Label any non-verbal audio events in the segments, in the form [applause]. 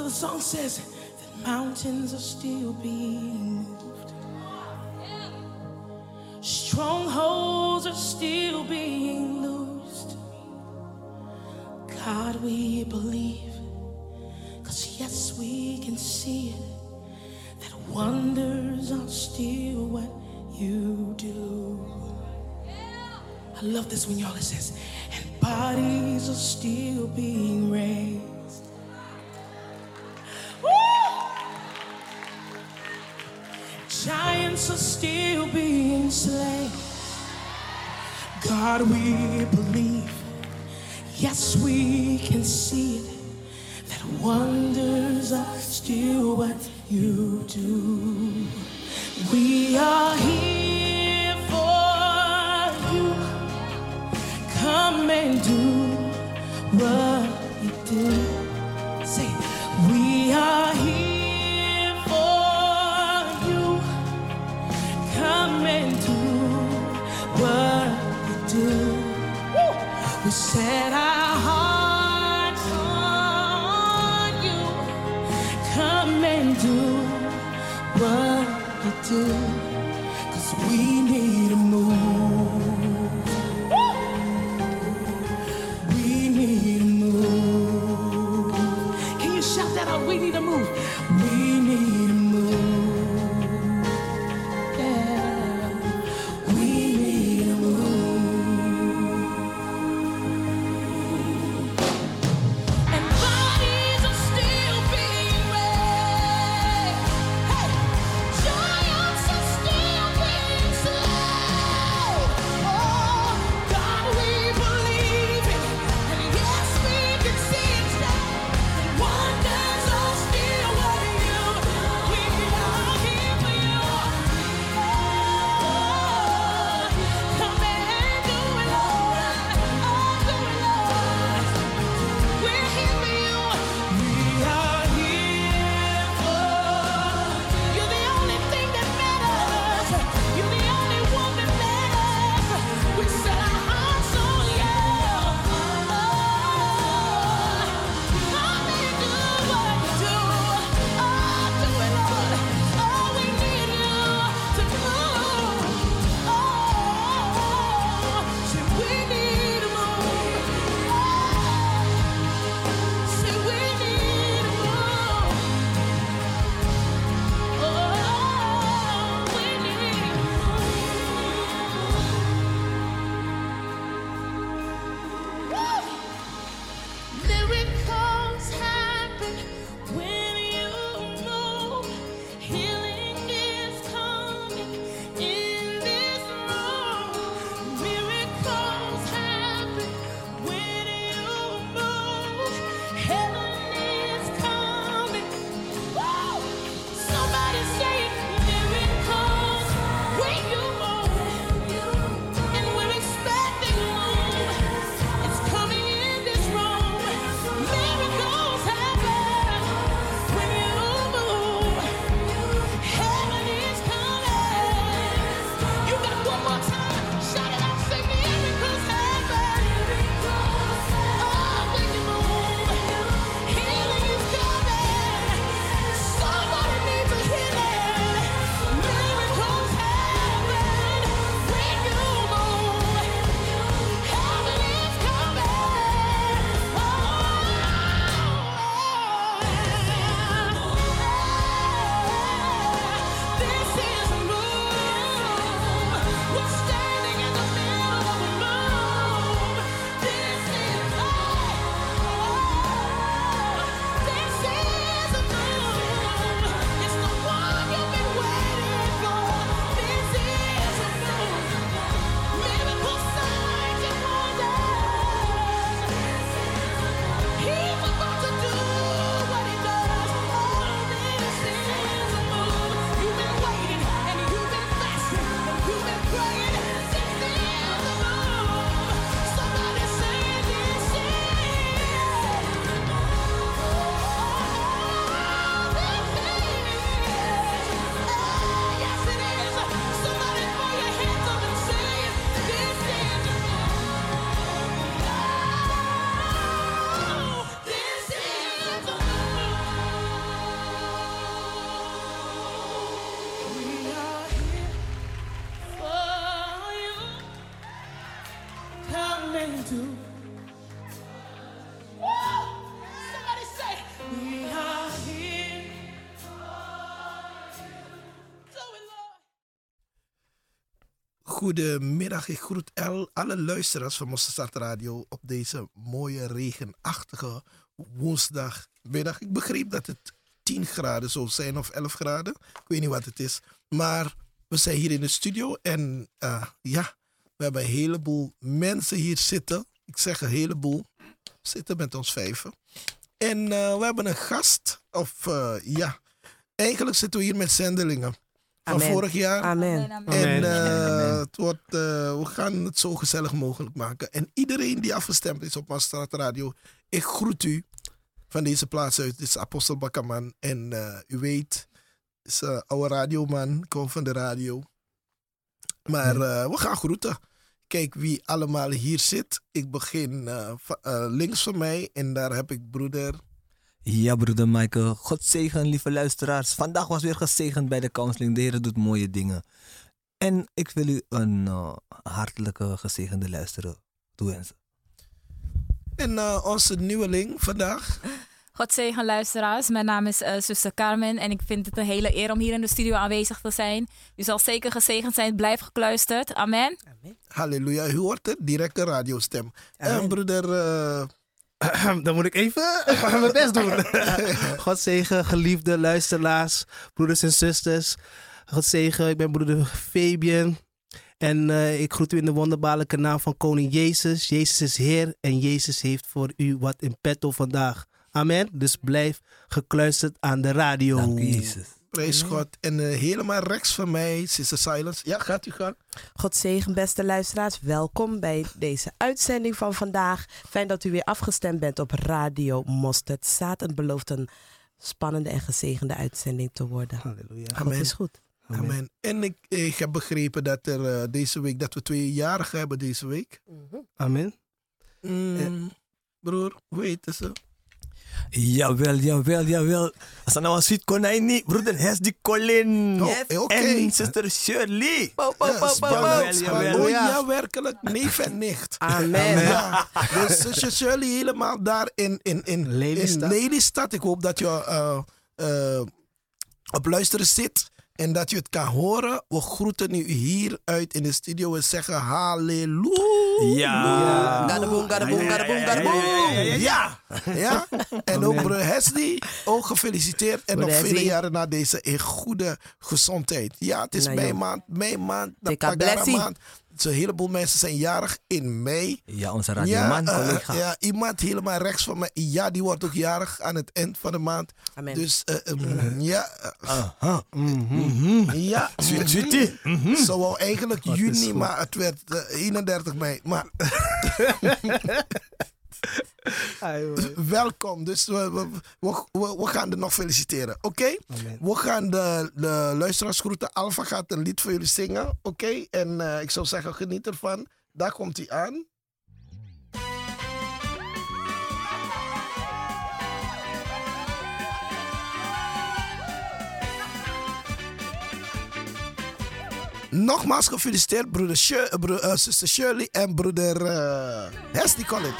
So the song says that mountains are still being moved, strongholds are still being loosed. God, we believe, because yes, we can see it, that wonders are still what you do. I love this when y'all it says, Are still being slain. God, we believe. Yes, we can see it. That wonders are still what you do. We are Goedemiddag, ik groet alle luisteraars van Mosterd Radio op deze mooie regenachtige woensdagmiddag. Ik begreep dat het 10 graden zou zijn of 11 graden. Ik weet niet wat het is. Maar we zijn hier in de studio en eh, ja, we hebben een heleboel mensen hier zitten. Ik zeg een heleboel. Zitten met ons vijven. En eh, we hebben een gast. Of eh, ja, eigenlijk zitten we hier met zendelingen. Van Amen. vorig jaar. Amen. En eh, het wordt, eh, we gaan het zo gezellig mogelijk maken. En iedereen die afgestemd is op Maastraat Radio, ik groet u van deze plaats uit. Dit is Apostel Bakkerman. En eh, u weet, het is een oude radioman, komt van de radio. Maar eh, we gaan groeten. Kijk wie allemaal hier zit. Ik begin links van mij en daar heb ik broeder. Ja, broeder Michael. God zegen, lieve luisteraars. Vandaag was weer gezegend bij de counseling. De Heer doet mooie dingen. En ik wil u een eh, hartelijke gezegende luisteren toewensen. En eh, onze nieuweling vandaag. God zegen luisteraars. Mijn naam is eh zuster Carmen en ik vind het een hele eer om hier in de studio aanwezig te zijn. U zal zeker gezegend zijn. Blijf gekluisterd. Amen. Halleluja, u hoort het, directe radiostem. En broeder... [clears throat] Dan moet ik even [laughs] mijn best doen. [laughs] God zegen, geliefde luisteraars, broeders en zusters. God zegen, ik ben broeder Fabian. En eh, ik groet u in de wonderbaarlijke naam van Koning Jezus. Jezus is Heer en Jezus heeft voor u wat in petto vandaag. Amen. Dus blijf gekluisterd aan de radio. Dank Jezus. Prijs God. En eh, helemaal rechts van mij, Sister Silence. Ja, gaat u gaan. God zegen, beste luisteraars. Welkom bij deze uitzending van vandaag. Fijn dat u weer afgestemd bent op Radio Mosterd. Staat en belooft een spannende en gezegende uitzending te worden. Halleluja. God Amen. is goed. Amen. En ik, ik heb begrepen dat er eh, deze week, dat we tweejarigen hebben deze week. Amen. Mm, Broer, hoe heet ze? Jawel, jawel, jawel. Als dat nou een sweet konijn niet, broeder Hesdy Colin. Oh, eh, oké. En zuster Shirley. Bo, bo, Ja, bo, Jawel, jawel. Oh ja, werkelijk. Neef en nicht. Amen. Ja, dus zusje Shirley helemaal daar in, in, in, Lelystad. in Lelystad. Ik hoop dat je eh, eh, op luisteren zit en dat je het kan horen. We groeten u hier uit in de studio en zeggen halleluja. Ja. Gadaboom, gadaboom, gadaboom, gadaboom. Ja, ja. En ook broer Hesdy, ook gefeliciteerd. En nog vele jaren na deze in goede gezondheid. Ja, het is Nou, mei joh. maand, mei maand, de Pagara maand. Zo'n heleboel mensen zijn jarig in mei. Ja, onze Ja, radioman, eh, collega. ja, iemand helemaal rechts van mij. Ja, die wordt ook jarig aan het eind van de maand. Amen. Dus eh, eh, ja, eh, Aha. ja. Sweet, sweetie. Zo wou eigenlijk juni, maar het werd eh, 31 mei. Maar [laughs] [laughs] welkom. Dus we, we, we, gaan er nog feliciteren. Oké? We gaan de, de luisteraars groeten. Alfa gaat een lied voor jullie zingen. Oké? En eh, ik zou zeggen, geniet ervan. Daar komt hij aan. Nogmaals gefeliciteerd, broeder Shir- eh, bro- eh, zuster Shirley en broeder uh, Hesdy Collin.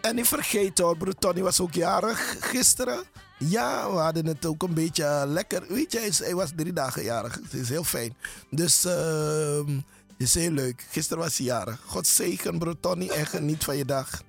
En niet vergeten hoor, broer Tony was ook jarig gisteren. Ja, we hadden het ook een beetje eh, lekker. Weet je, hij was drie dagen jarig. Het is heel fijn. Dus ehm, het is heel leuk. Gisteren was hij jarig. God zegen, broer Tony, en geniet van je dag.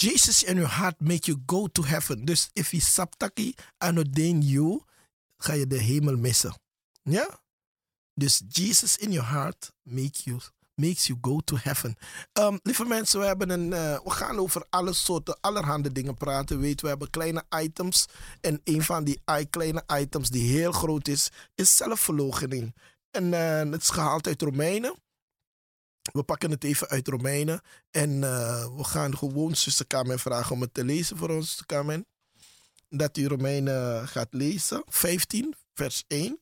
Jesus in your heart make you go to heaven. Dus if he saptaki anodein you, ga je de hemel missen. Ja? Dus Jesus in your heart make you, makes you go to heaven. Um, lieve mensen, we, hebben een, eh, we gaan over alle soorten, allerhande dingen praten. Weet, we hebben kleine items. En een van die kleine items die heel groot is, is zelfverloochening. En eh, het is gehaald uit Romeinen. We pakken het even uit Romeinen. En eh, we gaan gewoon zuster Carmen vragen om het te lezen voor ons, zuster Carmen. Dat u Romeinen gaat lezen. 15, vers 1.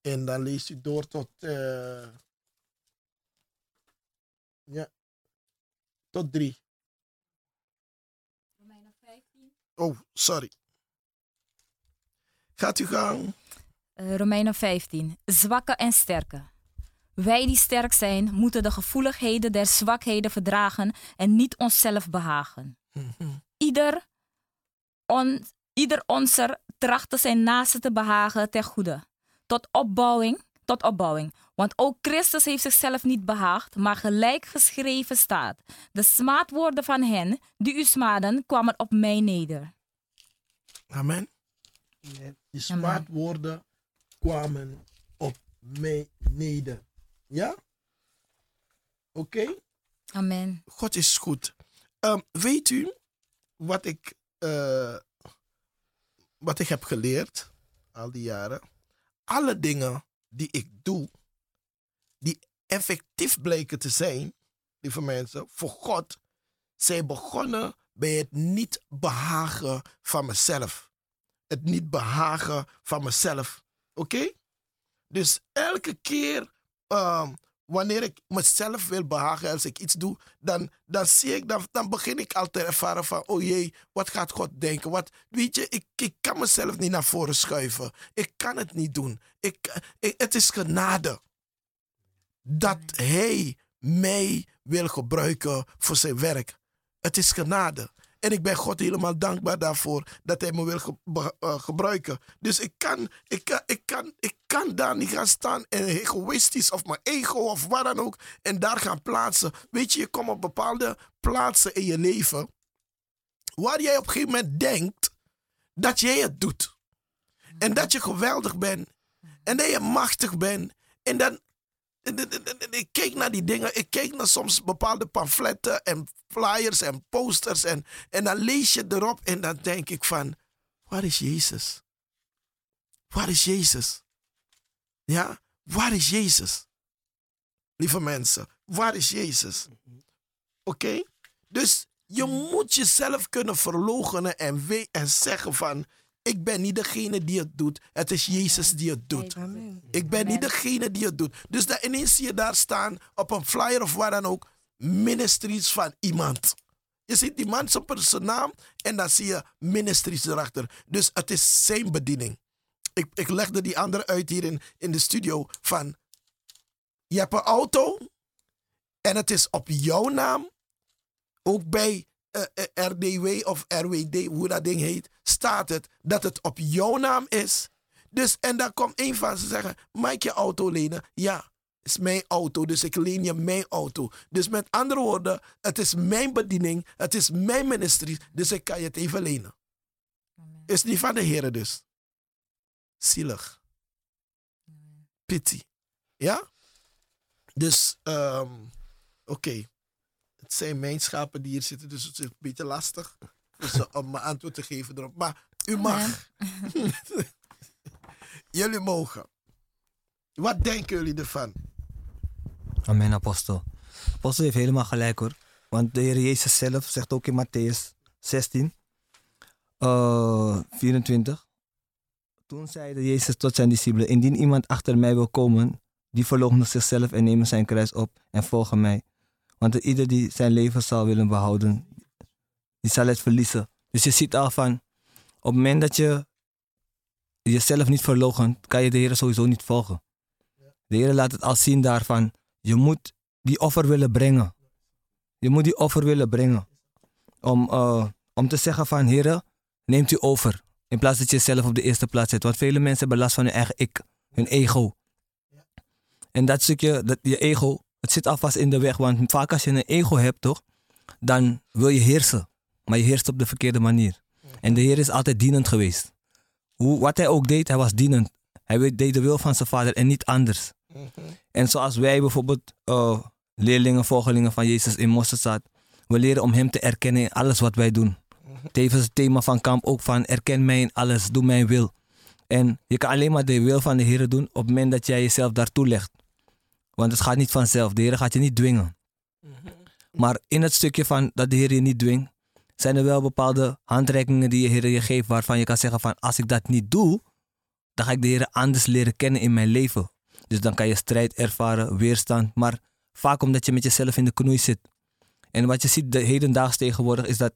En dan leest u door tot... eh, ja. Tot 3. Oh, sorry. Gaat u gang. Eh, Romeinen 15. Zwakke en sterke. Wij die sterk zijn, moeten de gevoeligheden der zwakheden verdragen en niet onszelf behagen. Ieder, on, ieder onzer trachtte zijn naaste te behagen ter goede. Tot opbouwing, tot opbouwing. Want ook Christus heeft zichzelf niet behaagd, maar gelijk geschreven staat. De smaadwoorden van hen die u smaden kwamen op mij neder. Amen. Die smaadwoorden kwamen op mij neder. Ja? Oké? Amen. God is goed. Ehm, weet u wat ik, eh, wat ik heb geleerd al die jaren? Alle dingen die ik doe, die effectief blijken te zijn, lieve mensen, voor God, zijn begonnen bij het niet behagen van mezelf. Het niet behagen van mezelf. Oké? Dus elke keer ehm, wanneer ik mezelf wil behagen, als ik iets doe, dan, dan zie ik, dan, dan begin ik al te ervaren van, oh jee, wat gaat God denken? Wat, weet je, ik, ik kan mezelf niet naar voren schuiven. Ik kan het niet doen. Ik, ik, het is genade dat Hij mij wil gebruiken voor zijn werk. Het is genade. En ik ben God helemaal dankbaar daarvoor dat hij me wil eh, gebruiken. Dus ik kan, ik, kan, ik, kan, ik kan daar niet gaan staan en egoïstisch of mijn ego of wat dan ook. En daar gaan plaatsen. Weet je, je komt op bepaalde plaatsen in je leven. Waar jij op een gegeven moment denkt dat jij het doet. En dat je geweldig bent. En dat je machtig bent. En dan, ik keek naar die dingen. Ik keek naar soms bepaalde pamfletten en flyers en posters. En, en dan lees je erop en dan denk ik van, waar is Jezus? Waar is Jezus? Ja, waar is Jezus? Lieve mensen, waar is Jezus? Oké? Dus je moet jezelf kunnen verloochenen en, we- en zeggen van, ik ben niet degene die het doet. Het is Jezus die het doet. Ik ben niet degene die het doet. Dus dan ineens zie je daar staan op een flyer of waar dan ook. Ministries van iemand. Je ziet die man zijn zijn naam en dan zie je ministries erachter. Dus het is zijn bediening. Ik, ik legde die andere uit hier in, in de studio van... Je hebt een auto en het is op jouw naam. Ook bij RDW of RWD, hoe dat ding heet, staat het dat het op jouw naam is. Dus, en dan komt een van ze zeggen, mag ik je auto lenen? Ja, is mijn auto, dus ik leen je mijn auto. Dus met andere woorden, het is mijn bediening, het is mijn ministerie, dus ik kan je het even lenen. Is niet van de heren dus. Zielig. Pity. Ja? Dus, ehm, oké. Het zijn mijn schapen die hier zitten, dus het is een beetje lastig om me antwoord te geven erop. Maar u mag. [laughs] jullie mogen. Wat denken jullie ervan? Amen, apostel. Apostel heeft helemaal gelijk hoor. Want de Heer Jezus zelf zegt ook in Matthäus 16, eh, 24. Toen zeide Jezus tot zijn discipelen, indien iemand achter mij wil komen, die verloochent zichzelf en neemt zijn kruis op en volgt mij. Want ieder die zijn leven zal willen behouden, die zal het verliezen. Dus je ziet al van, op het moment dat je jezelf niet verloochent, kan je de Heer sowieso niet volgen. De Heer laat het al zien daarvan, je moet die offer willen brengen. Je moet die offer willen brengen. Om, eh, om te zeggen van, Heer, neemt u over. In plaats dat je jezelf op de eerste plaats zet. Want vele mensen hebben last van hun eigen ik, hun ego. En dat stukje, dat, je ego, het zit alvast in de weg. Want vaak als je een ego hebt, toch, dan wil je heersen. maar je heerst op de verkeerde manier. En de Heer is altijd dienend geweest. Hoe, wat hij ook deed, hij was dienend. Hij deed de wil van zijn vader en niet anders. En zoals wij bijvoorbeeld eh, leerlingen, volgelingen van Jezus in Mosterdstad, we leren om Hem te erkennen in alles wat wij doen. Tevens het thema van kamp ook van erken mij in alles, doe mijn wil. En je kan alleen maar de wil van de Heer doen op het moment dat jij jezelf daartoe legt. Want het gaat niet vanzelf. De Heer gaat je niet dwingen. Maar in het stukje van dat de Heer je niet dwingt, zijn er wel bepaalde handreikingen die de Heer je geeft waarvan je kan zeggen van als ik dat niet doe, dan ga ik de Heer anders leren kennen in mijn leven. Dus dan kan je strijd ervaren, weerstand, maar vaak omdat je met jezelf in de knoei zit. En wat je ziet de hedendaags tegenwoordig is dat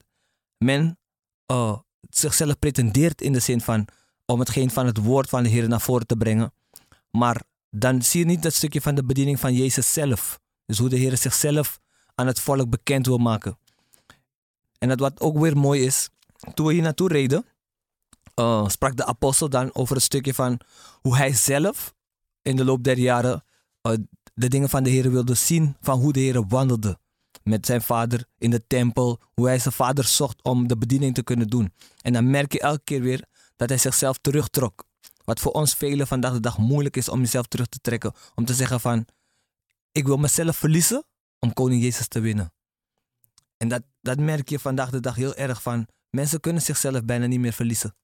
men eh, zichzelf pretendeert in de zin van om hetgeen van het woord van de Heer naar voren te brengen. Maar dan zie je niet dat stukje van de bediening van Jezus zelf. Dus hoe de Heer zichzelf aan het volk bekend wil maken. En dat wat ook weer mooi is, toen we hier naartoe reden, eh, sprak de apostel dan over het stukje van hoe hij zelf in de loop der jaren eh, de dingen van de Heer wilde zien, van hoe de Heer wandelde met zijn vader in de tempel, hoe hij zijn vader zocht om de bediening te kunnen doen. En dan merk je elke keer weer dat hij zichzelf terugtrok. Wat voor ons velen vandaag de dag moeilijk is om jezelf terug te trekken. Om te zeggen van, ik wil mezelf verliezen om koning Jezus te winnen. En dat, dat merk je vandaag de dag heel erg van, mensen kunnen zichzelf bijna niet meer verliezen.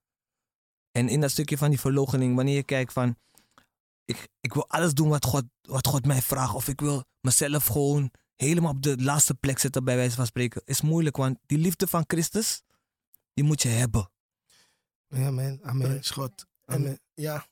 En in dat stukje van die verloochening, wanneer je kijkt van, ik, ik wil alles doen wat God, wat God mij vraagt. Of ik wil mezelf gewoon helemaal op de laatste plek zetten bij wijze van spreken. Is moeilijk, want die liefde van Christus, die moet je hebben. Ja, man. Amen. Prijs En Amen. ja,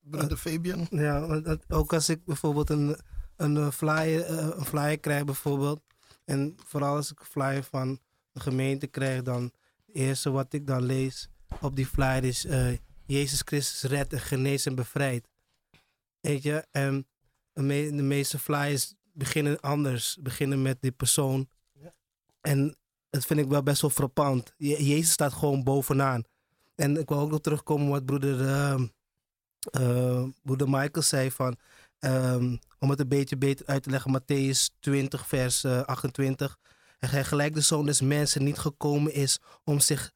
broeder Fabian. Ja, dat- ook als ik bijvoorbeeld een, een, eh, flyer, eh, een flyer krijg bijvoorbeeld. En vooral als ik een flyer van de gemeente krijg, dan het eerste wat ik dan lees op die flyer is eh, Jezus Christus redt en geneest en bevrijdt. Weet je, en de, me- de meeste flyers beginnen anders, beginnen met die persoon. En dat vind ik wel best wel frappant. Je- Jezus staat gewoon bovenaan. En ik wil ook nog terugkomen wat broeder... ehm, eh, broeder Michael zei van, ehm, om het een beetje beter uit te leggen, Matthäus 20, vers eh, 28. En hij gelijk de zoon des mensen niet gekomen is om zich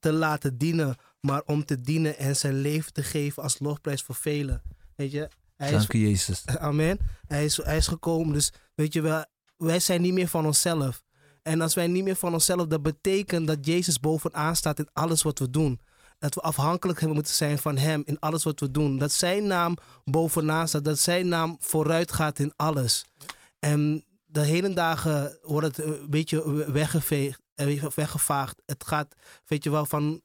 te laten dienen, maar om te dienen en zijn leven te geven als lofprijs voor velen. Weet je, hij Dank je, Jezus. [laughs] amen. Hij is, hij is gekomen, dus weet je wel, wij zijn niet meer van onszelf. En als wij niet meer van onszelf, dat betekent dat Jezus bovenaan staat in alles wat we doen. Dat we afhankelijk moeten zijn van Hem in alles wat we doen. Dat Zijn naam bovenaan staat, dat Zijn naam vooruit gaat in alles. En de hele dagen wordt het een beetje weggeveegd, eh, weggevaagd. Het gaat, weet je wel, van,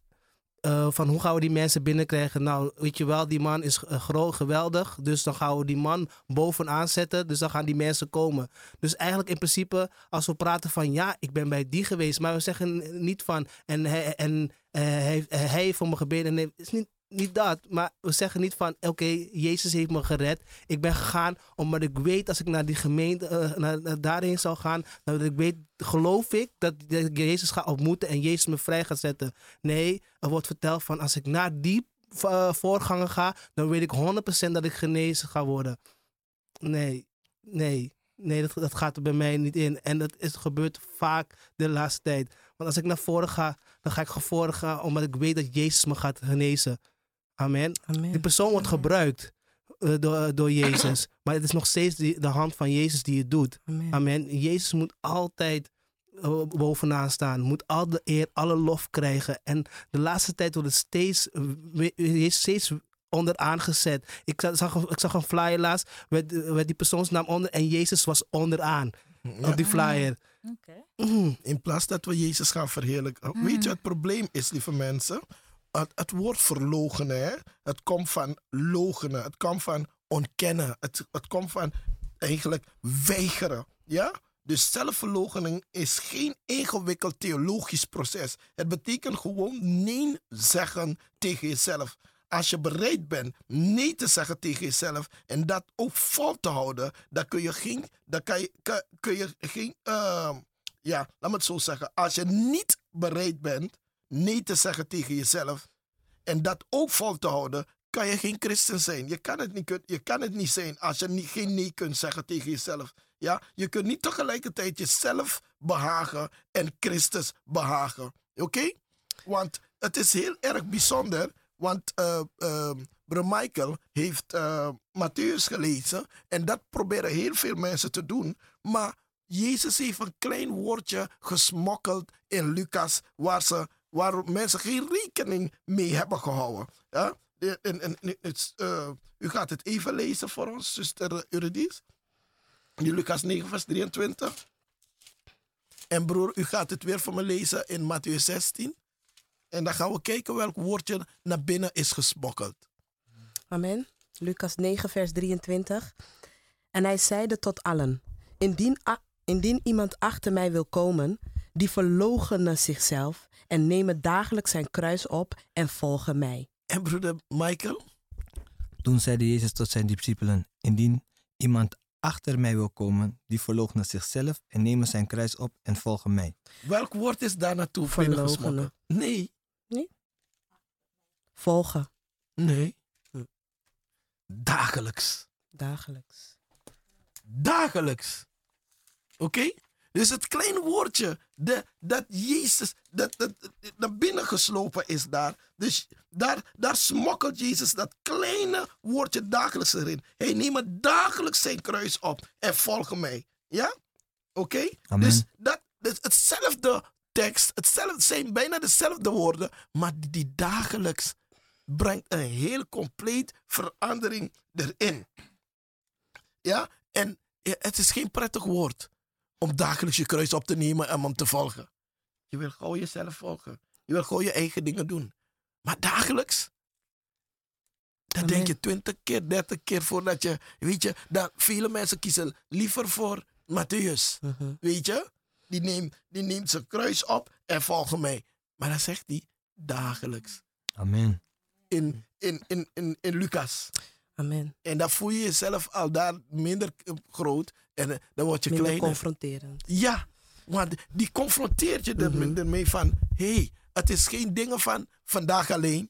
eh, van hoe gaan we die mensen binnenkrijgen? Nou, weet je wel, die man is eh, groot, geweldig. Dus dan gaan we die man bovenaan zetten. Dus dan gaan die mensen komen. Dus eigenlijk in principe, als we praten van ja, ik ben bij die geweest. Maar we zeggen niet van en hij, en, eh, hij, heeft- voor me gebeden. Nee, het is niet, niet dat. Maar we zeggen niet van oké, Jezus heeft me gered. Ik ben gegaan omdat ik weet als ik naar die gemeente, eh, naar, naar daarheen zou gaan. Dat ik weet, geloof ik dat, ik Jezus ga ontmoeten en Jezus me vrij gaat zetten. Nee, er wordt verteld van als ik naar die eh, voorganger ga, dan weet ik 100% dat ik genezen ga worden. Nee, nee, nee, dat, dat gaat er bij mij niet in. En dat is gebeurd vaak de laatste tijd. Want als ik naar voren ga, dan ga ik naar voren gaan omdat ik weet dat Jezus me gaat genezen. Amen. Die persoon wordt gebruikt eh, door, door Jezus. [clears throat] Maar het is nog steeds die, de hand van Jezus die het doet. Amen. Amen. Jezus moet altijd eh, bovenaan staan. Moet al de eer, alle lof krijgen. En de laatste tijd wordt het steeds, eh, steeds onderaan gezet. Ik zag, ik zag een flyer laatst, werd, werd die persoonsnaam onder en Jezus was onderaan Ja. op die flyer. Oké. Mm, In plaats dat we Jezus gaan verheerlijken. Weet je, het probleem is, lieve mensen, het, woord verloochenen, hè? het komt van logenen, het komt van ontkennen, het, het komt van eigenlijk weigeren. Ja? Dus zelfverloochening is geen ingewikkeld theologisch proces. Het betekent gewoon nee zeggen tegen jezelf. Als je bereid bent nee te zeggen tegen jezelf en dat ook vol te houden, dan kun je geen, dan kan je, kun je geen, ehm, ja, laat me het zo zeggen. Als je niet bereid bent nee te zeggen tegen jezelf en dat ook vol te houden, kan je geen christen zijn. Je kan het niet, je kan het niet zijn als je niet, geen nee kunt zeggen tegen jezelf. Ja? Je kunt niet tegelijkertijd jezelf behagen en Christus behagen. Oké? Want het is heel erg bijzonder. Want Bro Michael heeft eh Matthäus gelezen. En dat proberen heel veel mensen te doen. Maar Jezus heeft een klein woordje gesmokkeld in Lucas. Waar, ze, waar mensen geen rekening mee hebben gehouden. Ja? En, het, eh, u gaat het even lezen voor ons, zuster Eurydice. In Lucas 9, vers 23. En broer, u gaat het weer voor me lezen in Matthäus 16. En dan gaan we kijken welk woordje naar binnen is gesmokkeld. Amen. Lucas 9, vers 23. En hij zeide tot allen: Indien, indien iemand achter mij wil komen, die verloochene zichzelf en nemen dagelijks zijn kruis op en volgen mij. En broeder Michael, Toen zeide Jezus tot zijn discipelen: Indien iemand achter mij wil komen, die verloochenen zichzelf en nemen zijn kruis op en volgen mij. welk woord is daar naartoe Verloochenen. binnengesmokkeld? Nee, Volgen. nee. Hm. Dagelijks. Dagelijks. Dagelijks. Oké? Dus het kleine woordje de, dat Jezus dat, dat, dat naar binnen geslopen is daar. Dus daar, daar smokkelt Jezus dat kleine woordje dagelijks erin. Hij neemt dagelijks zijn kruis op en volgen mij. Ja? Oké? Dus dat, dat hetzelfde tekst, hetzelfde, zijn bijna dezelfde woorden, maar die, dagelijks brengt een heel compleet verandering erin. Ja, en het is geen prettig woord om dagelijks je kruis op te nemen en om te volgen. Je wil gewoon jezelf volgen. Je wil gewoon je eigen dingen doen. Maar dagelijks, dan Amen. denk je twintig keer, dertig keer voordat je, weet je, dat vele mensen kiezen liever voor Matthäus. Mhm. Weet je? Die neemt, die neemt zijn kruis op en volgen mij. Maar dan zegt hij dagelijks. Amen. In, in, in, in, in Lucas. Amen. En dan voel je jezelf al daar minder eh, groot. En eh, dan word je Minder kleiner. confronterend. Ja, want die confronteert je er- Mhm. ermee van... Hé, hey, het is geen dingen van vandaag alleen.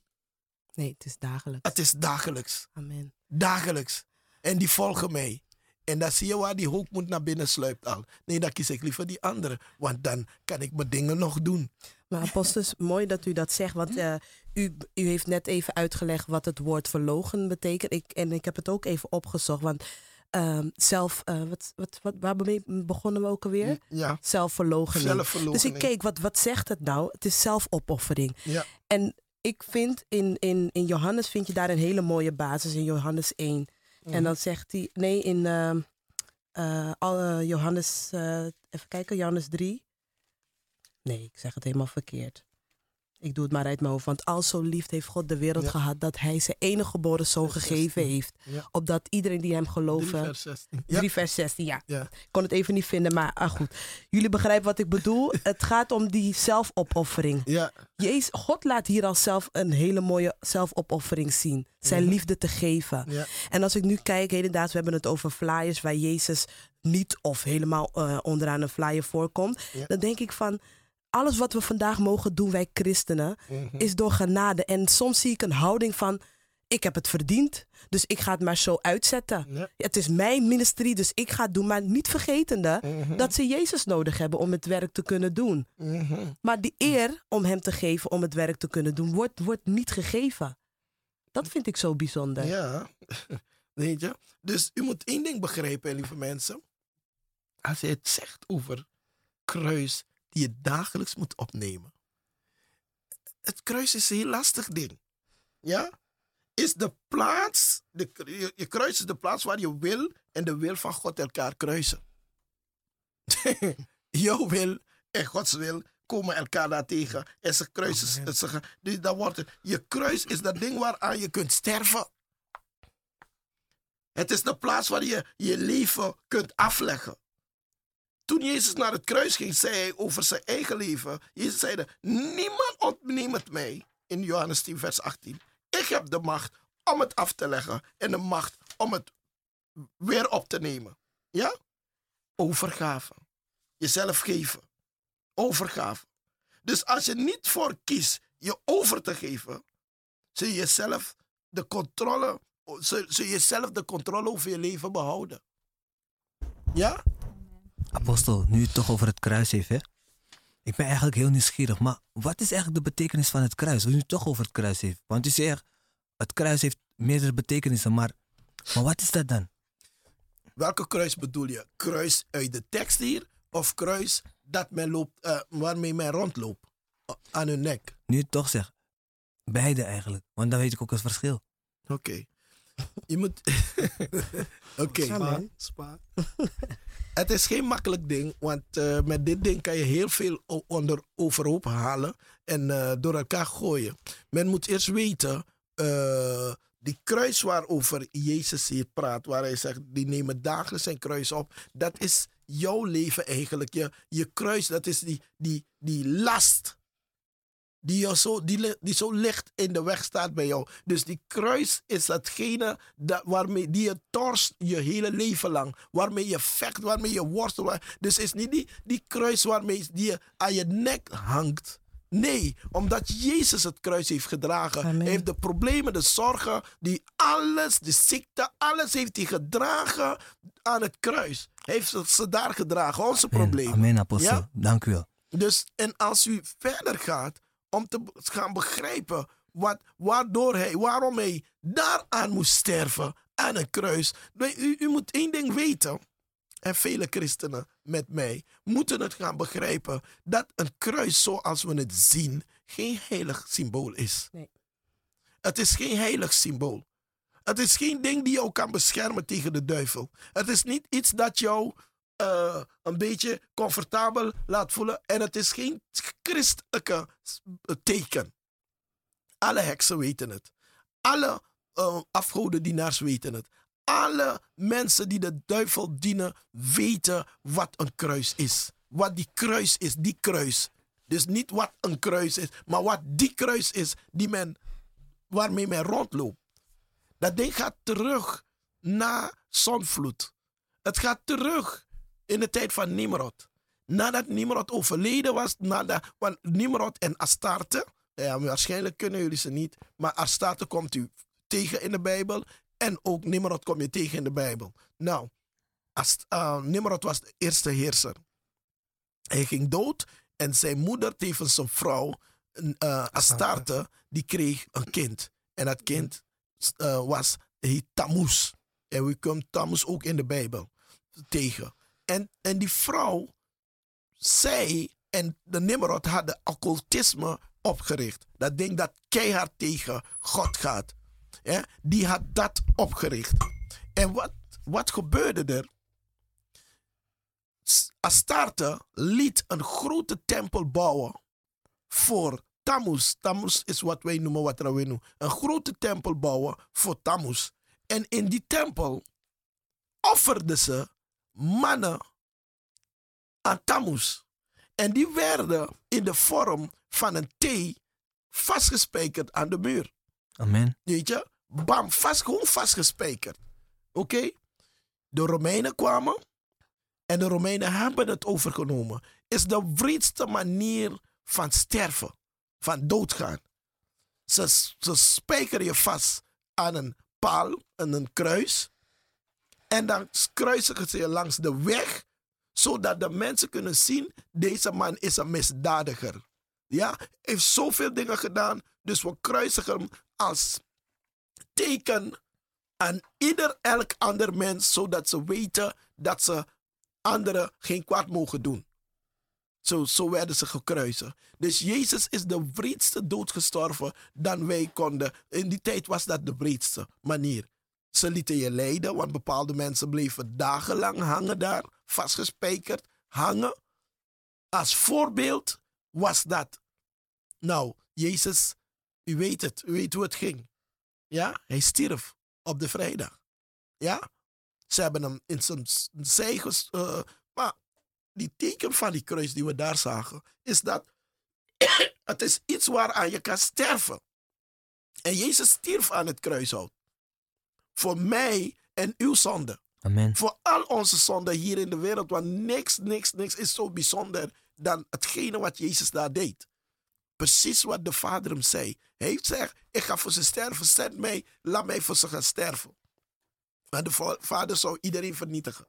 Nee, het is dagelijks. Het is dagelijks. Amen. Dagelijks. En die volgen mij. En dan zie je waar die hoogmoed naar binnen sluipt al. Nee, dan kies ik liever die andere. Want dan kan ik mijn dingen nog doen. Maar apostels, mooi dat u dat zegt, want eh, u, u heeft net even uitgelegd wat het woord verlogen betekent. Ik, en ik heb het ook even opgezocht, want ehm, zelf, eh, wat, wat, wat, waar be- begonnen we ook alweer? Ja, Zelfverloochening. Dus ik keek, wat, wat zegt het nou? Het is zelfopoffering. Ja. En ik vind, in, in, in Johannes vind je daar een hele mooie basis, in Johannes 1. Mhm. En dan zegt hij, nee, in ehm, eh, Johannes, even kijken, Johannes 3. Nee, ik zeg het helemaal verkeerd. Ik doe het maar uit mijn hoofd. Want al zo lief heeft God de wereld Ja. gehad dat hij zijn enige geboren zoon gegeven 16. heeft. Ja. Opdat iedereen die hem 3 geloven. vers 16. Ja, 3 vers 16, ja. Ja. Ik kon het even niet vinden, maar ah, goed. Jullie begrijpen wat ik bedoel. [laughs] het gaat om die zelfopoffering. ja, Jezus, God laat hier al zelf een hele mooie zelfopoffering zien. Zijn Mhm. liefde te geven. ja. En als ik nu kijk, hedendaags, we hebben het over flyers waar Jezus niet of helemaal eh, onderaan een flyer voorkomt. Ja. Dan denk ik van, alles wat we vandaag mogen doen, wij christenen, Mhm. is door genade. En soms zie ik een houding van, ik heb het verdiend, dus ik ga het maar zo uitzetten. Ja. Het is mijn ministerie, dus ik ga het doen. Maar niet vergetende Mhm. dat ze Jezus nodig hebben om het werk te kunnen doen. Mhm. Maar die eer om hem te geven om het werk te kunnen doen, wordt, wordt niet gegeven. Dat vind ik zo bijzonder. Ja, [laughs] weet je. Dus u moet één ding begrijpen, lieve mensen. Als hij het zegt over kruis die je dagelijks moet opnemen. Het kruis is een heel lastig ding. Ja? Is de plaats, de, je, je kruis is de plaats waar je wil en de wil van God elkaar kruisen. [laughs] Jouw wil en Gods wil komen elkaar daar tegen. En ze kruisen. Ze, dus dat wordt het. Je kruis is dat ding waaraan je kunt sterven. Het is de plaats waar je je leven kunt afleggen. Toen Jezus naar het kruis ging, zei hij over zijn eigen leven. Jezus zei, niemand ontneemt mij. In Johannes 10, vers 18. Ik heb de macht om het af te leggen. En de macht om het weer op te nemen. Ja? Overgave. Jezelf geven. Overgave. Dus als je niet voor kiest je over te geven, zul je jezelf de controle, zul, zul je zelf de controle over je leven behouden. Ja? Apostel, nu het toch over het kruis heeft, hè? Ik ben eigenlijk heel nieuwsgierig, maar wat is eigenlijk de betekenis van het kruis? Nu je het toch over het kruis heeft. Want u zegt, het kruis heeft meerdere betekenissen, maar, maar wat is dat dan? Welke kruis bedoel je? Kruis uit de tekst hier of kruis dat men loopt, eh, waarmee men rondloopt eh, aan hun nek? Nu het toch zegt, beide eigenlijk, want dan weet ik ook het verschil. Oké. Je moet. [laughs] Oké. Amen. Spa. [laughs] Het is geen makkelijk ding, want eh, met dit ding kan je heel veel onder, overhoop halen en eh, door elkaar gooien. Men moet eerst weten, eh, die kruis waarover Jezus hier praat, waar hij zegt, die nemen dagelijks zijn kruis op, dat is jouw leven eigenlijk. Je, je kruis, dat is die, die, die last die, zo, die, die zo licht in de weg staat bij jou. Dus die kruis is datgene dat, waarmee die je torst je hele leven lang. Waarmee je vecht, waarmee je worstelt. Dus is niet die, die kruis waarmee die je aan je nek hangt. Nee, omdat Jezus het kruis heeft gedragen. Amen. Heeft de problemen, de zorgen, die alles, de ziekte, alles heeft hij gedragen aan het kruis. Hij heeft ze- ze daar gedragen, onze Amen, problemen. Amen, apostel. Ja? Dank u wel. Dus, en als u verder gaat om te gaan begrijpen wat, waardoor hij, waarom hij daaraan moest sterven, aan een kruis. U, u moet één ding weten, en vele christenen met mij moeten het gaan begrijpen, dat een kruis zoals we het zien geen heilig symbool is. Nee. Het is geen heilig symbool. Het is geen ding die jou kan beschermen tegen de duivel. Het is niet iets dat jou eh, een beetje comfortabel laat voelen. En het is geen christelijke s- teken. Alle heksen weten het. Alle uh, afgodendienaars weten het. Alle mensen die de duivel dienen weten wat een kruis is. Wat die kruis is, die kruis. Dus niet wat een kruis is, maar wat die kruis is die men, waarmee men rondloopt. Dat ding gaat terug na zonvloed. Het gaat terug in de tijd van Nimrod. Nadat Nimrod overleden was, nadat, want Nimrod en Astarte, ja, waarschijnlijk kunnen jullie ze niet, maar Astarte komt u tegen in de Bijbel en ook Nimrod kom je tegen in de Bijbel. Nou, Ast, uh, Nimrod was de eerste heerser. Hij ging dood en zijn moeder, tevens zijn vrouw, uh, Astarte, die kreeg een kind. En dat kind uh, was heet Tammuz. En we komen Tammuz ook in de Bijbel tegen. En, en die vrouw, zij en de Nimrod hadden occultisme opgericht. Dat ding dat keihard tegen God gaat. Die had dat opgericht. En wat, wat gebeurde er? Astarte liet een grote tempel bouwen voor Tammuz. Tammuz is wat wij noemen wat we noemen. Een grote tempel bouwen voor Tammuz. En in die tempel offerden ze mannen aan Tammuz. En die werden in de vorm van een T vastgespijkerd aan de muur. Amen. Weet je? Bam, vast, gewoon vastgespijkerd. Oké? De Romeinen kwamen en de Romeinen hebben het overgenomen. Is de wreedste manier van sterven, van doodgaan. Ze, ze spijkeren je vast aan een paal, aan een kruis. En dan kruisigen ze je langs de weg, zodat de mensen kunnen zien, deze man is een misdadiger. Ja, heeft zoveel dingen gedaan, dus we kruisigen hem als teken aan ieder elk ander mens, zodat ze weten dat ze anderen geen kwaad mogen doen. Zo, zo werden ze gekruisigd. Dus Jezus is de wreedste dood gestorven dan wij konden. In die tijd was dat de wreedste manier. Ze lieten je lijden, want bepaalde mensen bleven dagenlang hangen daar, vastgespijkerd, hangen. Als voorbeeld was dat. Nou, Jezus, u weet het, u weet hoe het ging. Ja, hij stierf op de vrijdag. Ja, ze hebben hem in zijn zij uh, maar die teken van die kruis die we daar zagen, is dat [coughs] het is iets waaraan je kan sterven. En Jezus stierf aan het kruishout. Voor mij en uw zonde. Amen. Voor al onze zonden hier in de wereld. Want niks, niks, niks is zo bijzonder dan hetgene wat Jezus daar deed. precies wat de vader hem zei. Hij heeft gezegd, ik ga voor ze sterven, zend mij, laat mij voor ze gaan sterven. Maar de va- vader zou iedereen vernietigen.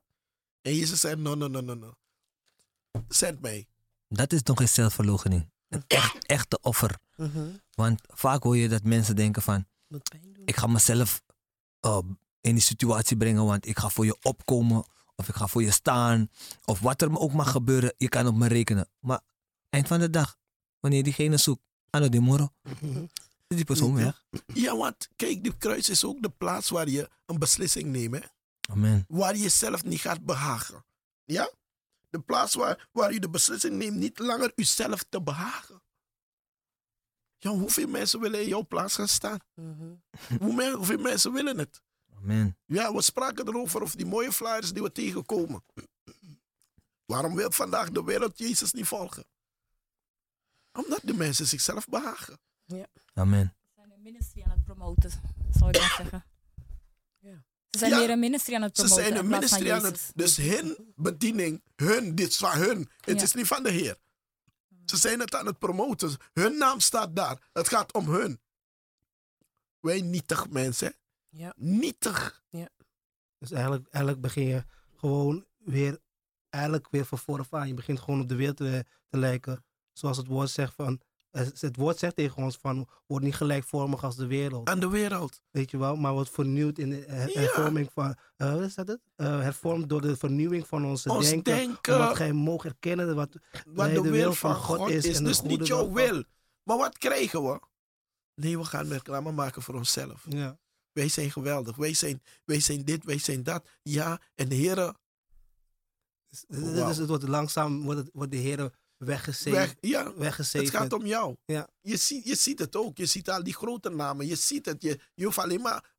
En Jezus zei, no, no, no, no, no. Zend mij. Dat is toch geen zelfverloochening. Een echt, echte offer. Mhm. Want vaak hoor je dat mensen denken van... Ik ga mezelf uh, in die situatie brengen, want ik ga voor je opkomen. Of ik ga voor je staan. Of wat er ook mag gebeuren, je kan op me rekenen. Maar eind van de dag, wanneer diegene zoekt, aan de moro, is [laughs] die persoon weg. Ja, want kijk, de kruis is ook de plaats waar je een beslissing neemt. Hè? Amen. Waar je jezelf niet gaat behagen. Ja? De plaats waar, waar je de beslissing neemt niet langer jezelf te behagen. Ja, hoeveel mensen willen in jouw plaats gaan staan? Mhm. Hoe hoeveel mensen willen het? Amen. Ja, we spraken erover of die mooie flyers die we tegenkomen. Waarom wil vandaag de wereld Jezus niet volgen? Omdat de mensen zichzelf behagen. Amen. Ze zijn een ministerie aan het promoten, zou je dan zeggen. Ja. Ze zijn Ja, weer een ministerie aan het Ze promoten. zijn een ministerie aan het... Dus hun bediening, hun, dit is van hun. Het Ja. is niet van de Heer. Ze zijn het aan het promoten. Hun naam staat daar. Het gaat om hun. Wij nietig mensen. Ja. Nietig. Dus eigenlijk, eigenlijk begin je gewoon weer, eigenlijk weer van vooraf aan. Je begint gewoon op de wereld te, te lijken. Zoals het woord zegt van, het woord zegt tegen ons van, word niet gelijkvormig als de wereld. Aan de wereld. Weet je wel, maar wordt vernieuwd in de her- Ja. hervorming van, wat is dat het? Eh, hervormd door de vernieuwing van onze Ons denken. denken. Omdat gij mogen erkennen wat, Wat de de wil van God is. en de Dus goede niet jouw wil. Maar wat krijgen we? Nee, we gaan reclame maken voor onszelf. Ja. Wij zijn geweldig. Wij zijn, wij zijn dit, wij zijn dat. Ja, en de Heer Dus, dus- dus het wordt langzaam, wordt, het, wordt de Heer weggezeven. weg. Ja, het gaat om jou. Ja. Je, ziet, je ziet het ook. Je ziet al die grote namen. Je ziet het. Je, je hoeft alleen maar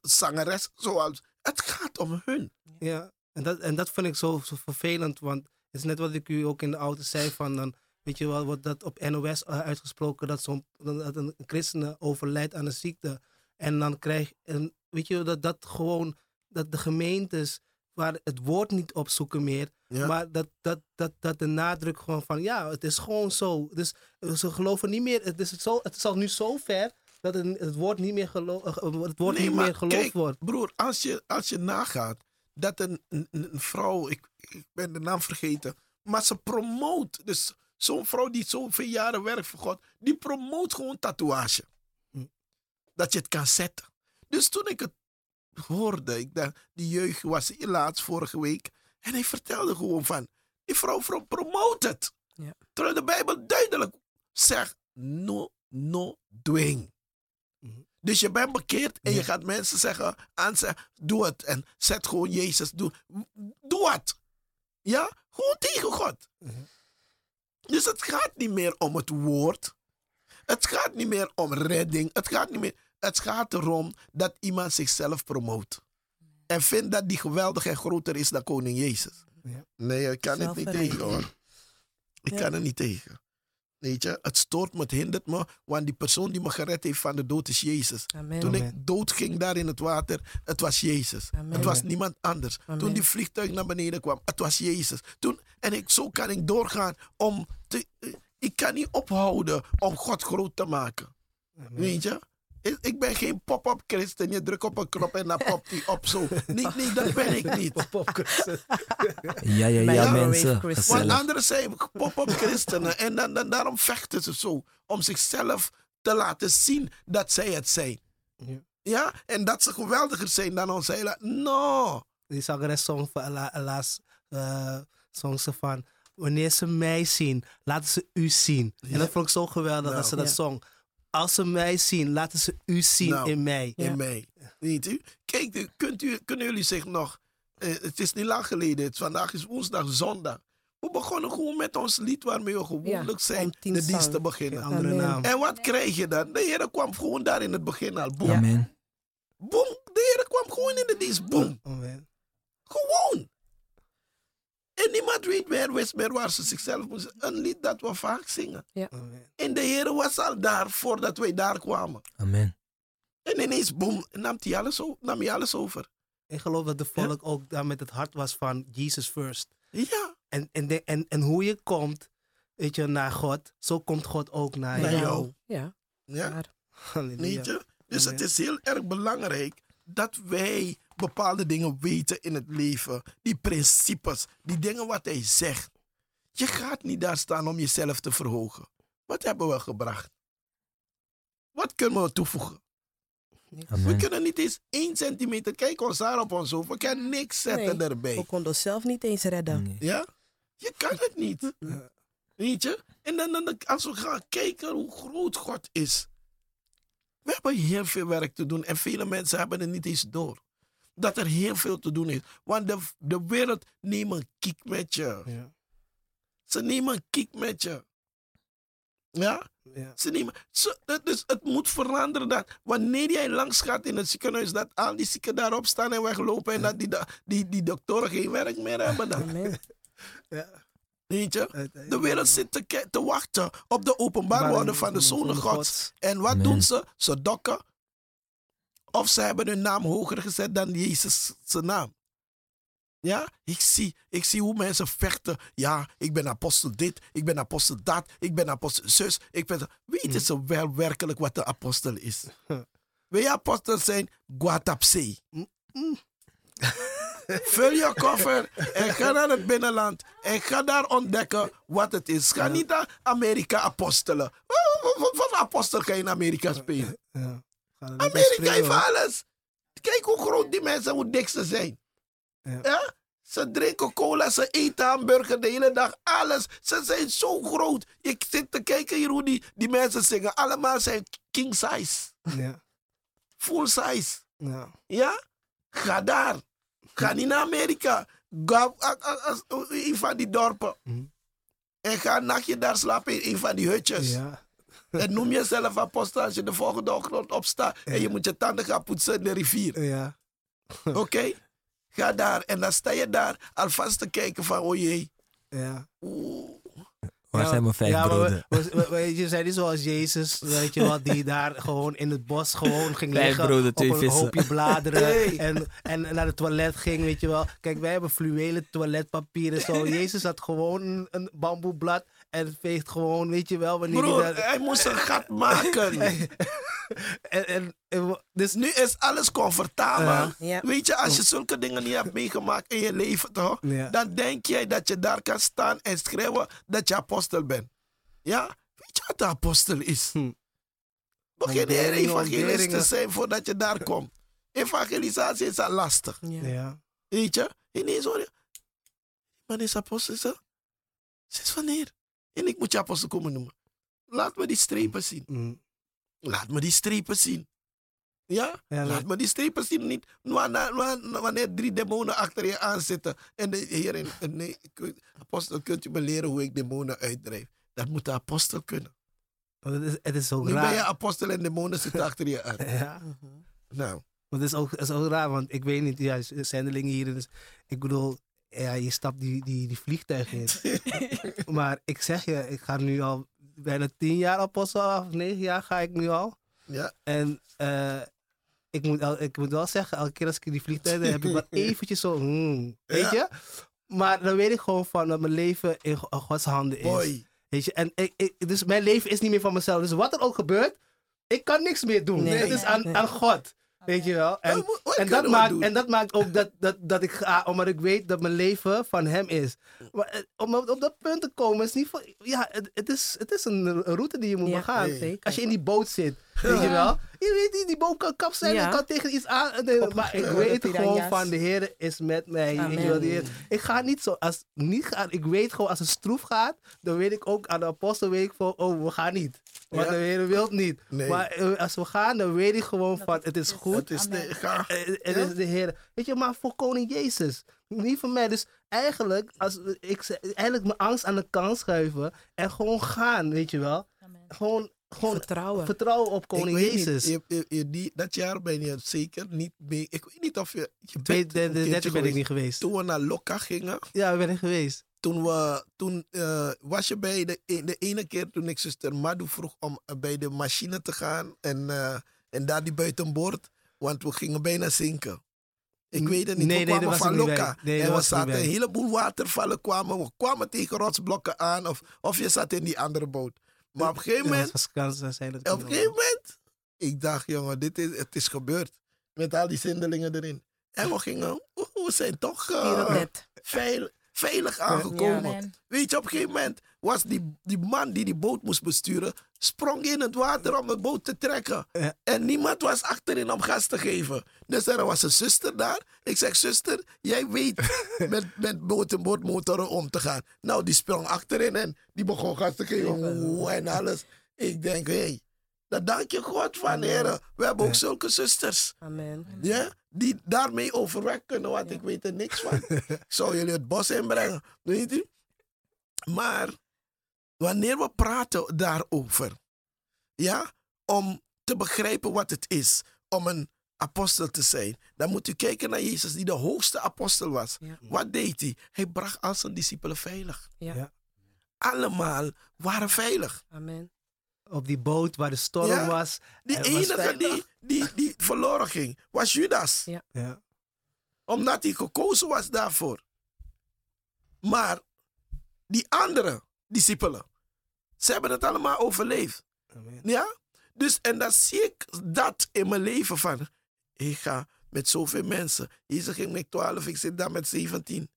zangeres zoals. Het gaat om hun. Ja, en dat, en dat vind ik zo, zo vervelend, want het is net wat ik u ook in de auto zei van dan, weet je wel, wordt dat op NOS uh, uitgesproken dat, zo'n, dat een christen overlijdt aan een ziekte. En dan krijg en weet je dat dat gewoon, dat de gemeentes waar het woord niet opzoeken meer, Ja. maar dat, dat, dat, dat de nadruk gewoon van, ja, het is gewoon zo. Dus eh, ze geloven niet meer, het is, zo, het is al nu zo ver dat het, het woord niet meer, gelo eh, het woord Nee, niet meer geloofd kijk, wordt. Broer, als je, als je nagaat dat een, een, een vrouw, ik, ik ben de naam vergeten, maar ze promoot. Dus zo'n vrouw die zoveel jaren werkt voor God, die promoot gewoon tatoeage. Hm. Dat je het kan zetten. Dus toen ik het hoorde, ik dacht, die jeugd was hier laatst vorige week, en hij vertelde gewoon van, die vrouw pro- promoot het. Ja. Terwijl de Bijbel duidelijk zegt, no, no, dwing. Dus je bent bekeerd en je gaat mensen zeggen, aan zeggen, doe het. En zet gewoon Jezus, doe, doe het. Ja, gewoon tegen God. Dus het gaat niet meer om het woord. Het gaat niet meer om redding. Het gaat niet meer. Het gaat erom dat iemand zichzelf promoot. En vindt dat die geweldig en groter is dan koning Jezus. Ja. Nee, ik kan het niet tegen hoor. Ik Ja. kan er niet tegen. Weet je, het stoort me, het hindert me. Want die persoon die me gered heeft van de dood is Jezus. Amen. Toen ik dood ging daar in het water, het was Jezus. Amen. Het was niemand anders. Amen. Toen die vliegtuig naar beneden kwam, het was Jezus. Toen, en ik, zo kan ik doorgaan om te, eh, ik kan niet ophouden om God groot te maken. Weet je? Ik, ik ben geen pop-up christen. Je drukt op een knop en dan popt die op zo. [laughs] Nee, nee, dat ben ik niet. [laughs] Ja, ja, ja, Microwave mensen. Want anderen zijn pop-up christenen. En dan, dan, daarom vechten ze zo. Om zichzelf te laten zien dat zij het zijn. Ja. Ja? En dat ze geweldiger zijn dan ons hele... No. Die zangeres zong van eh, zong ze van... Wanneer ze mij zien, laten ze u zien. En dat vond ik zo geweldig Nou. dat ze dat Ja. zong. Als ze mij zien, laten ze u zien Nou. in mij. in Ja. mij. Weet u? Kijk, kunt u, kunnen jullie zich nog... eh, het is niet lang geleden. Het, vandaag is woensdag, zondag. We begonnen gewoon met ons lied waarmee we gewoonlijk om zijn de dienst te beginnen. Andere naam. En wat krijg je dan? De Heer kwam gewoon daar in het begin al. Boom. Ja. Amen. Boom. De Heer kwam gewoon in de dienst. Boom. Amen. Gewoon. En niemand weet meer, wist meer waar ze zichzelf moesten. Een lied dat we vaak zingen. Amen. En de Heer was al daar voordat wij daar kwamen. Amen. En ineens, boom, nam hij alles, nam hij alles over. Ik geloof dat de volk ook daar met het hart was van Jesus first. Ja. En, en, de- en, en hoe je komt, weet je, naar God, zo komt God ook naar Naar jou. jou. Ja, Ja? Weet je? Dus het is heel erg belangrijk dat wij bepaalde dingen weten in het leven. Die principes, die dingen wat hij zegt. Je gaat niet daar staan om jezelf te verhogen. Wat hebben we gebracht? Wat kunnen we toevoegen? We kunnen niet eens één centimeter. Kijk ons daar op ons hoofd. We kunnen niks zetten Nee. erbij. we konden onszelf niet eens redden. Nee. Ja? Je kan het niet. Weet je? En dan, dan als we gaan kijken hoe groot God is. We hebben heel veel werk te doen en vele mensen hebben het niet eens door. Dat er heel veel te doen is. Want de, de wereld neemt een kiek met je. Ja. Ze nemen een kiek met je. Ja? Ja. Ze nemen, ze, dus het moet veranderen dat wanneer jij langs gaat in het ziekenhuis, dat al die zieken daarop staan en weglopen en dat die, die, die, die doktoren geen werk meer hebben. Dan. Amen. Ja. Weet je? De wereld zit te, te wachten op de openbaarwording van de zonen gods. En wat Amen. doen ze? Ze dokken. Of ze hebben hun naam hoger gezet dan Jezus zijn naam. Ja, ik zie, ik zie hoe mensen vechten. Ja, ik ben apostel dit, ik ben apostel dat, ik ben apostel zus. Ik ben... Weten ze wel werkelijk wat de apostel is? [laughs] Wil je apostel zijn? Guatapse. [laughs] Vul je koffer en ga naar het binnenland. En ga daar ontdekken wat het is. Ga niet naar Amerika apostelen. Wat apostel ga je in Amerika spelen? Er Amerika heeft alles. Kijk hoe groot die mensen, hoe dik ze zijn. Ja. Ja? Ze drinken cola, ze eten hamburger de hele dag, alles. Ze zijn zo groot. Ik zit te kijken hier hoe die, die mensen zingen. Allemaal zijn king size, Ja. full size. Ja. Ja? Ga daar. Ga niet naar Amerika. Ga een van die dorpen. Mhm. En ga een nachtje daar slapen in een van die hutjes. Ja. En noem jezelf apostel als je de volgende ochtend opstaat. En je moet je tanden gaan poetsen in de rivier. Ja. [laughs] Oké? Ga daar. En dan sta je daar alvast te kijken van, oh jee. Ja. Oeh. Waar Ja, zijn mijn vijf ja, maar broden? we- we- we- Weet je, zijn niet zoals Jezus, weet je wat, die [laughs] daar gewoon in het bos gewoon ging Vijf liggen broden, op twee een vissen. hoopje bladeren [laughs] Hey. en, en naar het toilet ging, weet je wel. Kijk, wij hebben fluwelen toiletpapier en zo. Jezus had gewoon een, een bamboeblad en veegt gewoon, weet je wel, wanneer Broer, hij daar... hij moest een gat maken. [laughs] En, en, en- dus Nu is alles comfortabel. Weet je, als je zulke dingen niet hebt meegemaakt in je leven, toch? Dan denk jij dat je daar kan staan en schreeuwen dat je apostel bent. Ja? Weet je wat de apostel is? Hm. Begin er evangelist te zijn voordat je daar komt. Evangelisatie is al lastig. Ja. Weet je? Ineens hoor je. Maar is apostel zo? Sinds wanneer? En ik moet je apostel komen noemen. Laat me die strepen zien. Mm. Laat me die strepen zien. Ja? Ja, Laat me die strepen zien. Niet wanneer, drie demonen achter je aan zitten. En de Heer, nee, apostel, kunt u me leren hoe ik demonen uitdrijf? Dat moet de apostel kunnen. Want Het is, het is ook Nu ben je raar. apostel en demonen zitten achter je aan. [laughs] Ja. Nou, Want het is ook, het is ook raar, want ik weet niet, ja, zendelingen hier. Dus ik bedoel, ja, je stapt die, die, die vliegtuig in. [laughs] maar ik zeg je, ik ga nu al bijna tien jaar apostel af, negen jaar ga ik nu al. ja. En eh, ik, moet al, ik moet wel zeggen, elke keer als ik in die vliegtuig ben, heb ik wel [laughs] eventjes zo, hmm, weet Ja. je? Maar dan weet ik gewoon van dat mijn leven in Go- Gods handen is. Mooi. Weet je, en ik, ik, dus mijn leven is niet meer van mezelf. Dus wat er ook gebeurt, ik kan niks meer doen. Nee. Het is aan, aan God. Weet je wel? En, en, dat maakt, en dat maakt ook dat, dat, dat ik ga, omdat ik weet dat mijn leven van hem is. Maar eh, om op, op dat punt te komen is niet voor. Ja, het, het, is, het is een, route die je moet Ja, begaan. zeker. Als je in die boot zit, weet je wel. Je weet niet, die boot kan kap zijn Ja. kan tegen iets aan. Op- maar ik weet gewoon van de Heer is met mij. Weet je Amen. wel, de Heer- ik ga niet zo, als niet gaan, ik weet gewoon als het stroef gaat, dan weet ik ook aan de apostel weet ik van, oh, we gaan niet. Want Ja. de Heer wil niet. Nee. Maar eh, als we gaan, dan weet ik gewoon van, het is goed. Het is de, ga. Eh, Het Ja? is de Heer. Weet je, maar voor koning Jezus. Niet voor mij. Dus eigenlijk, als ik, eigenlijk mijn angst aan de kant schuiven. En gewoon gaan, weet je wel. Gewoon, gewoon Vertrouwen. vertrouwen op koning Jezus. Niet, je, je- je- die, dat jaar ben je zeker niet mee. Ik weet niet of je. je Twee, de, de, ben ik geweest. niet geweest. Toen we naar Lokka gingen. Ja, ben ik geweest. Toen, we, toen eh, was je bij de, e- de ene keer toen ik zuster Madu vroeg om eh, bij de machine te gaan. En, eh, en daar die buitenboord. Want we gingen bijna zinken. Ik weet het niet. Nee, we nee, kwamen dat was van. Loka. Nee, dat en we zaten een heleboel watervallen. Kwamen, we kwamen tegen rotsblokken aan. Of, of je zat in die andere boot. Maar op een gegeven moment op een gegeven moment, ik dacht, jongen, dit is, het is gebeurd. Met al die zindelingen erin. En we gingen, we zijn toch Hier eh, het net. veil- veilig aangekomen. Weet je, op een gegeven moment was die, die man die die boot moest besturen, sprong in het water om de boot te trekken. Ja. En niemand was achterin om gas te geven. Dus er was een zuster daar. Ik zeg, zuster, jij weet [laughs] met, met boot en bootmotoren om te gaan. Nou, die sprong achterin en die begon gas te geven. En alles. Ik denk, hé, hey, dan dank je God van, heren. We hebben ook zulke zusters. Amen. Ja, die daarmee overweg kunnen, want ik weet er niks van. ik [laughs] zou jullie het bos inbrengen, weet u? Maar wanneer we praten daarover, ja, om te begrijpen wat het is om een apostel te zijn, dan moet u kijken naar Jezus, die de hoogste apostel was. Ja. Wat deed hij? Hij bracht al zijn discipelen veilig. Ja. Ja. Allemaal waren veilig. Amen. Op die boot waar de storm Ja. was. Die was enige die, die, die verloren ging, was Judas. Ja. Ja. Omdat hij gekozen was daarvoor. Maar die andere discipelen, ze hebben het allemaal overleefd. Amen. Ja? Dus, en dan zie ik dat in mijn leven van, ik ga met zoveel mensen. Jezus ging met 12, ik zit daar met 17,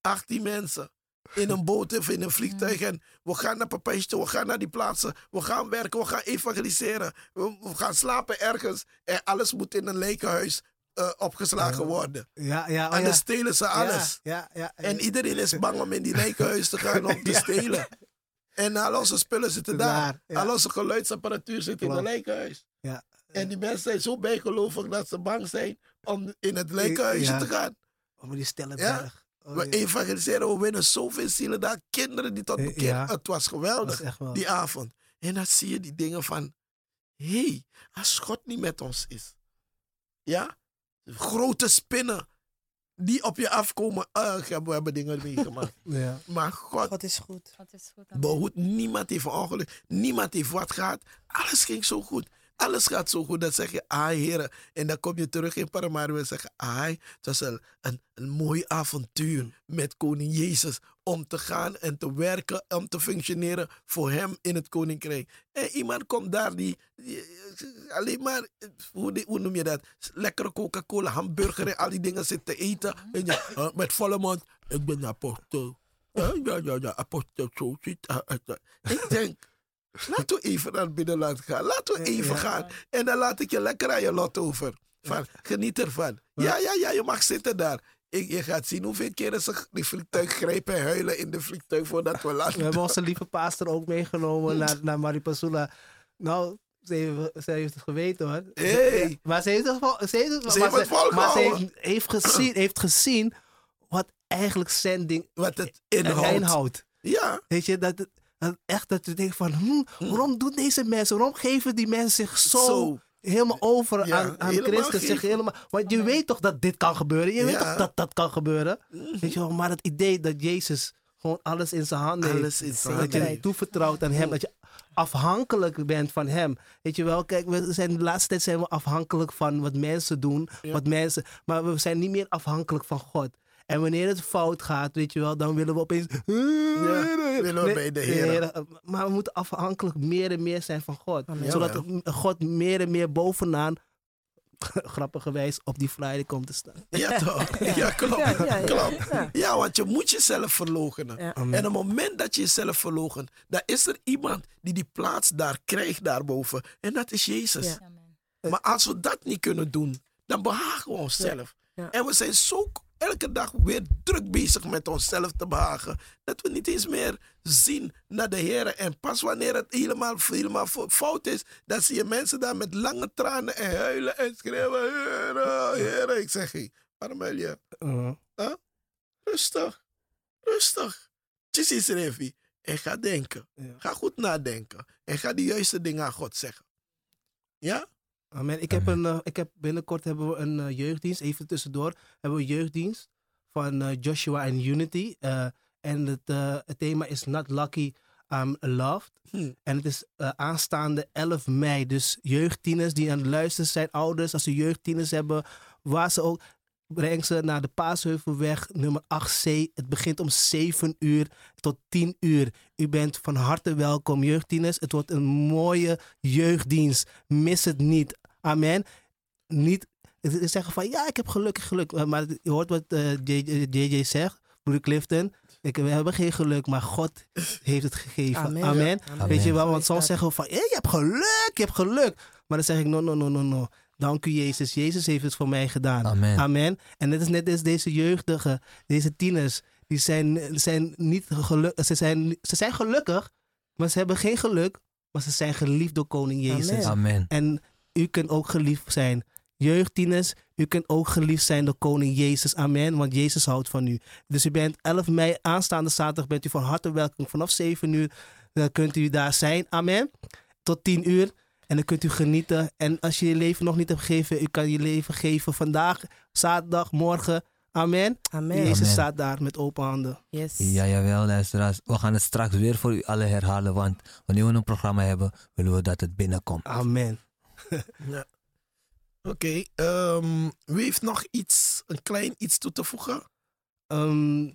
18 mensen. In een boot of in een [laughs] vliegtuig. En we gaan naar Papijstje, we gaan naar die plaatsen. We gaan werken, we gaan evangeliseren. We, we gaan slapen ergens. En alles moet in een lekenhuis eh, opgeslagen worden. Ja, ja, oh en ja. dan stelen ze alles. Ja, ja, ja. En iedereen is bang om in die [laughs] lekenhuis te gaan om te stelen. En al onze spullen zitten daar. Al onze geluidsapparatuur zit in het lekenhuis. Ja. En die mensen zijn zo bijgelovig dat ze bang zijn om in het lekenhuisje te gaan. Oh, maar die stellen Ja. berg. Oh, We ja. evangeliseren, we winnen zoveel zielen daar. Kinderen die tot Eh, bekeren. ja. Het was geweldig, die avond. En dan zie je die dingen van... Hé, hey, als God niet met ons is. Ja? Grote spinnen die op je afkomen. Ah, we hebben dingen meegemaakt. [laughs] Ja. Maar God God is goed. Dat is goed. behoedt. Niemand heeft een ongeluk. Niemand heeft wat gehad. Alles ging zo goed. Alles gaat zo goed. Dan zeg je, ah heren. En dan kom je terug in Paramaribo en zeg je, ah, het was een, een, een mooi avontuur met koning Jezus. Om te gaan en te werken, om te functioneren voor hem in het koninkrijk. En iemand komt daar die, die- alleen maar, hoe, die- hoe noem je dat? Lekkere Coca-Cola, hamburger en al die dingen zit te eten. En je, ah, met volle mond, ik ben apostel. Ja, [laughs] ja, ja, ja, apostel, zo zit. Ik denk, laten we even naar binnen laten gaan. Laten we even Ja. gaan. En dan laat ik je lekker aan je lot over. Van, geniet ervan. Ja, ja, ja, je mag zitten daar. Ik, je gaat zien hoeveel keren ze die vliegtuig grijpen en huilen in de vliegtuig voordat we [laughs] We landen. hebben onze lieve pastor ook meegenomen naar, naar Maripasula. Nou, ze heeft, ze heeft het geweten hoor. Hey. Maar ze heeft het, vol- ze heeft het, Ze maar heeft het maar ze heeft, heeft, gezien, heeft gezien wat eigenlijk zending Wat het inhoudt. inhoudt. Ja, Weet je, dat, het- echt dat je denkt van, hm, waarom doen deze mensen, waarom geven die mensen zich zo, Zo. helemaal over Ja, aan, aan Christus? Zich helemaal, want je weet toch dat dit kan gebeuren, je weet toch dat dat kan gebeuren. Weet je wel, maar het idee dat Jezus gewoon alles in zijn handen heeft. alles in zijn Dat je handen. het toevertrouwt aan hem. Dat je afhankelijk bent van hem. Weet je wel, kijk, we zijn, de laatste tijd zijn we afhankelijk van wat mensen doen. Wat mensen, maar we zijn niet meer afhankelijk van God. En wanneer het fout gaat, weet je wel, dan willen we opeens... willen we bij de Heer. Maar we moeten afhankelijk meer en meer zijn van God. Amen. Zodat. God meer en meer bovenaan, [laughs] grappigerwijs, op die flyer komt te staan. Ja, toch? [laughs] Ja, klopt. Ja, ja, ja. klopt. Ja. Ja, want je moet jezelf verloochenen. Ja. En op het moment dat je jezelf verloochent, dan is er iemand die die plaats daar krijgt daarboven. En dat is Jezus. Ja. Amen. Maar als we dat niet kunnen doen, dan behagen we onszelf. Ja. En we zijn zo elke dag weer druk bezig met onszelf te behagen. Dat we niet eens meer zien naar de Heer. En pas wanneer het helemaal, helemaal fo- fout is, dan zie je mensen daar met lange tranen en huilen en schreeuwen. Heer, Heer. Ik zeg, hé, waarom huil je? Uh, Rustig. Rustig. Precies, Revi. En ga denken. Ja. Ga goed nadenken. En ga de juiste dingen aan God zeggen. Ja? Amen. Ik heb, een, eh, ik heb binnenkort hebben we een eh, jeugddienst, even tussendoor, hebben we een jeugddienst van eh, Joshua en Unity. En het, het thema is Not Lucky, I'm Loved. Hm. En het is aanstaande 11 mei. Dus jeugdtieners die aan het luisteren zijn, ouders, als ze jeugdtieners hebben, waar ze ook. breng ze naar de Paasheuvelweg nummer 8C. Het begint om 7 uur tot 10 uur. U bent van harte welkom, jeugddieners. Het wordt een mooie jeugddienst. Mis het niet. Amen. Niet het zeggen van ja, ik heb geluk, geluk. Maar- Maar je hoort wat eh, JJ JJ zegt, broeder Clifton. Ik, we hebben geen geluk, maar God heeft het gegeven. Amen. Amen. Amen. Weet je wel, want soms zeggen we van "Hé, je hebt geluk, je hebt geluk. Maar dan zeg ik no, no, no, no, no. Dank u Jezus. Jezus heeft het voor mij gedaan. Amen. Amen. En net is net als deze jeugdigen, deze tieners, die zijn, zijn niet gelukkig. Ze zijn, ze zijn gelukkig, maar ze hebben geen geluk. Maar ze zijn geliefd door koning Jezus. Amen. Amen. En u kunt ook geliefd zijn. Jeugdtieners, u kunt ook geliefd zijn door koning Jezus. Amen. Want Jezus houdt van u. Dus u bent 11 mei, aanstaande zaterdag, bent u van harte welkom. Vanaf 7 uur dan kunt u daar zijn. Amen. Tot 10 uur. En dan kunt u genieten. En als je je leven nog niet hebt gegeven, u kan je leven geven vandaag, zaterdag, morgen. Amen. Amen. Jezus Amen. staat daar met open handen. Yes. Ja, jawel, luisteraars. We gaan het straks weer voor u alle herhalen, want wanneer we een programma hebben, willen we dat het binnenkomt. Amen. Ja. [laughs] Oké, ehm, wie heeft nog iets, een klein iets toe te voegen? Ehm,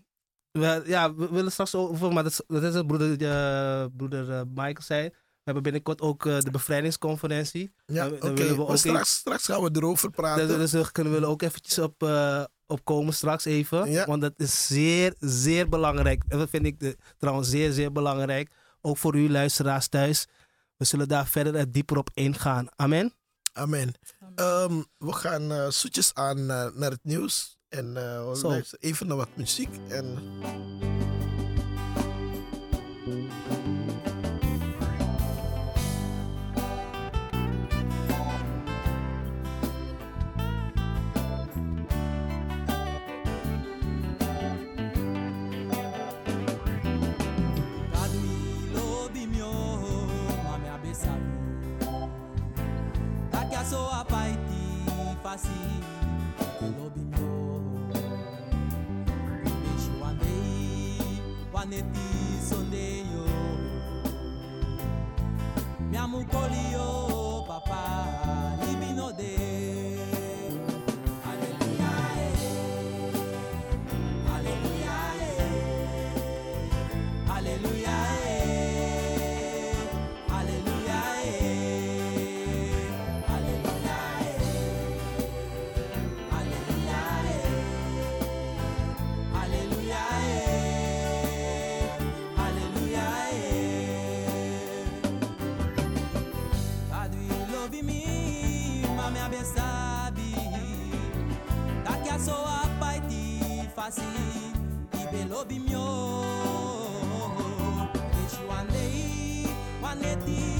we, ja, we willen straks over, maar dat is, dat is het broeder, eh, broeder eh, Michael zei. We hebben binnenkort ook eh, de bevrijdingsconferentie. Ja, oké. maar ook straks, straks gaan we erover praten. Daar dus daar kunnen we ook eventjes op, op komen straks even. Ja. Want dat is zeer, zeer belangrijk. En dat vind ik de, trouwens zeer, zeer belangrijk. Ook voor u luisteraars thuis. We zullen daar verder en dieper op ingaan. Amen. Amen. Ehm, we gaan eh, zoetjes aan eh, naar het nieuws. En eh, luisteren even naar wat muziek. En quasi a Bejoanei, waneti sondeio. Me amo colio pasi ibe lobi myo echi wane waneti